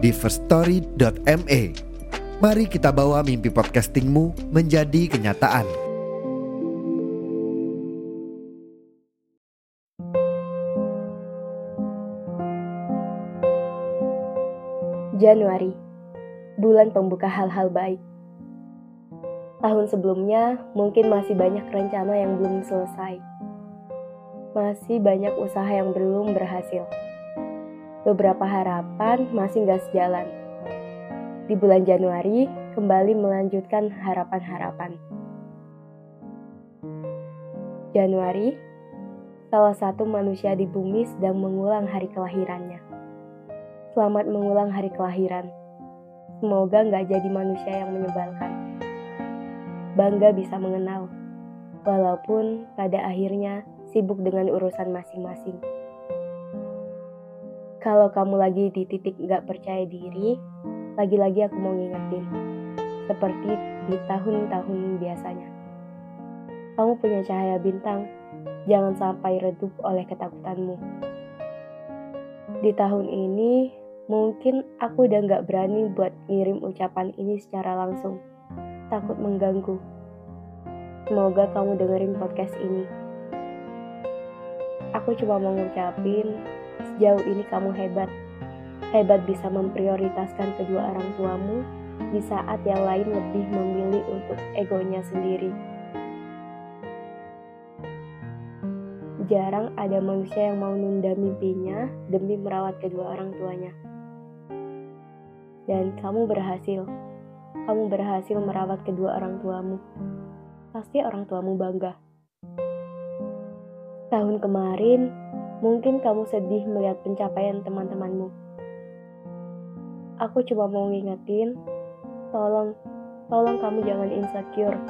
di firststory.me. Mari kita bawa mimpi podcastingmu menjadi kenyataan. Januari, bulan pembuka hal-hal baik. Tahun sebelumnya mungkin masih banyak rencana yang belum selesai. Masih banyak usaha yang belum berhasil. Beberapa harapan masih nggak sejalan. Di bulan Januari, kembali melanjutkan harapan-harapan. Januari, salah satu manusia di bumi sedang mengulang hari kelahirannya. Selamat mengulang hari kelahiran. Semoga nggak jadi manusia yang menyebalkan. Bangga bisa mengenal, walaupun pada akhirnya sibuk dengan urusan masing-masing. Kalau kamu lagi di titik nggak percaya diri, lagi-lagi aku mau ngingetin, seperti di tahun-tahun biasanya. Kamu punya cahaya bintang, jangan sampai redup oleh ketakutanmu. Di tahun ini, mungkin aku udah nggak berani buat ngirim ucapan ini secara langsung takut mengganggu. Semoga kamu dengerin podcast ini. Aku cuma mau ngucapin, sejauh ini kamu hebat. Hebat bisa memprioritaskan kedua orang tuamu di saat yang lain lebih memilih untuk egonya sendiri. Jarang ada manusia yang mau nunda mimpinya demi merawat kedua orang tuanya. Dan kamu berhasil kamu berhasil merawat kedua orang tuamu. Pasti orang tuamu bangga. Tahun kemarin, mungkin kamu sedih melihat pencapaian teman-temanmu. Aku cuma mau ngingetin, tolong, tolong kamu jangan insecure.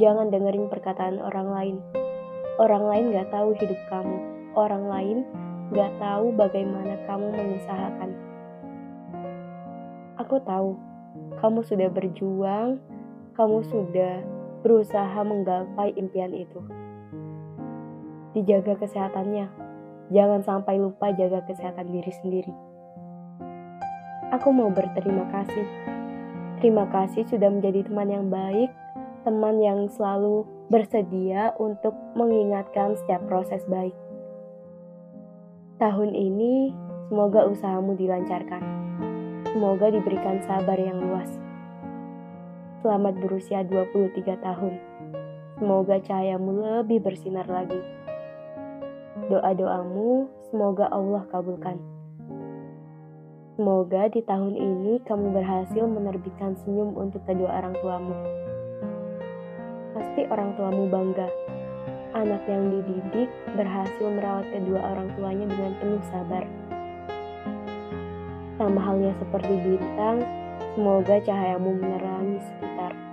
Jangan dengerin perkataan orang lain. Orang lain gak tahu hidup kamu. Orang lain gak tahu bagaimana kamu mengusahakan. Aku tahu kamu sudah berjuang, kamu sudah berusaha menggapai impian itu. Dijaga kesehatannya, jangan sampai lupa jaga kesehatan diri sendiri. Aku mau berterima kasih. Terima kasih sudah menjadi teman yang baik, teman yang selalu bersedia untuk mengingatkan setiap proses baik. Tahun ini, semoga usahamu dilancarkan Semoga diberikan sabar yang luas. Selamat berusia 23 tahun. Semoga cahayamu lebih bersinar lagi. Doa-doamu semoga Allah kabulkan. Semoga di tahun ini kamu berhasil menerbitkan senyum untuk kedua orang tuamu. Pasti orang tuamu bangga. Anak yang dididik berhasil merawat kedua orang tuanya dengan penuh sabar. Sama halnya seperti bintang, semoga cahayamu menerangi sekitar